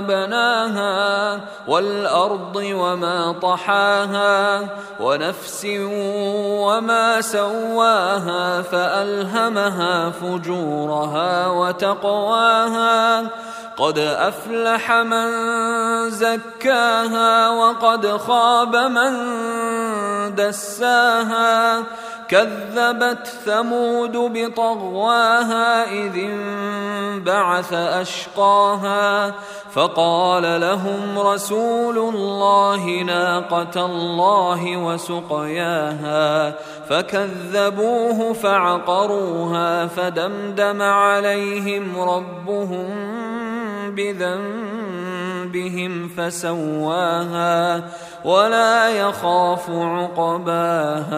بناها والارض وما طحاها ونفس وما سواها فالهمها فجورها وتقواها قد افلح من زكاها وقد خاب من دساها كذبت ثمود بطغواها اذ انبعث أشقاها فقال لهم رسول الله ناقة الله وسقياها فكذبوه فعقروها فدمدم عليهم ربهم بذنبهم فسواها ولا يخاف عقباها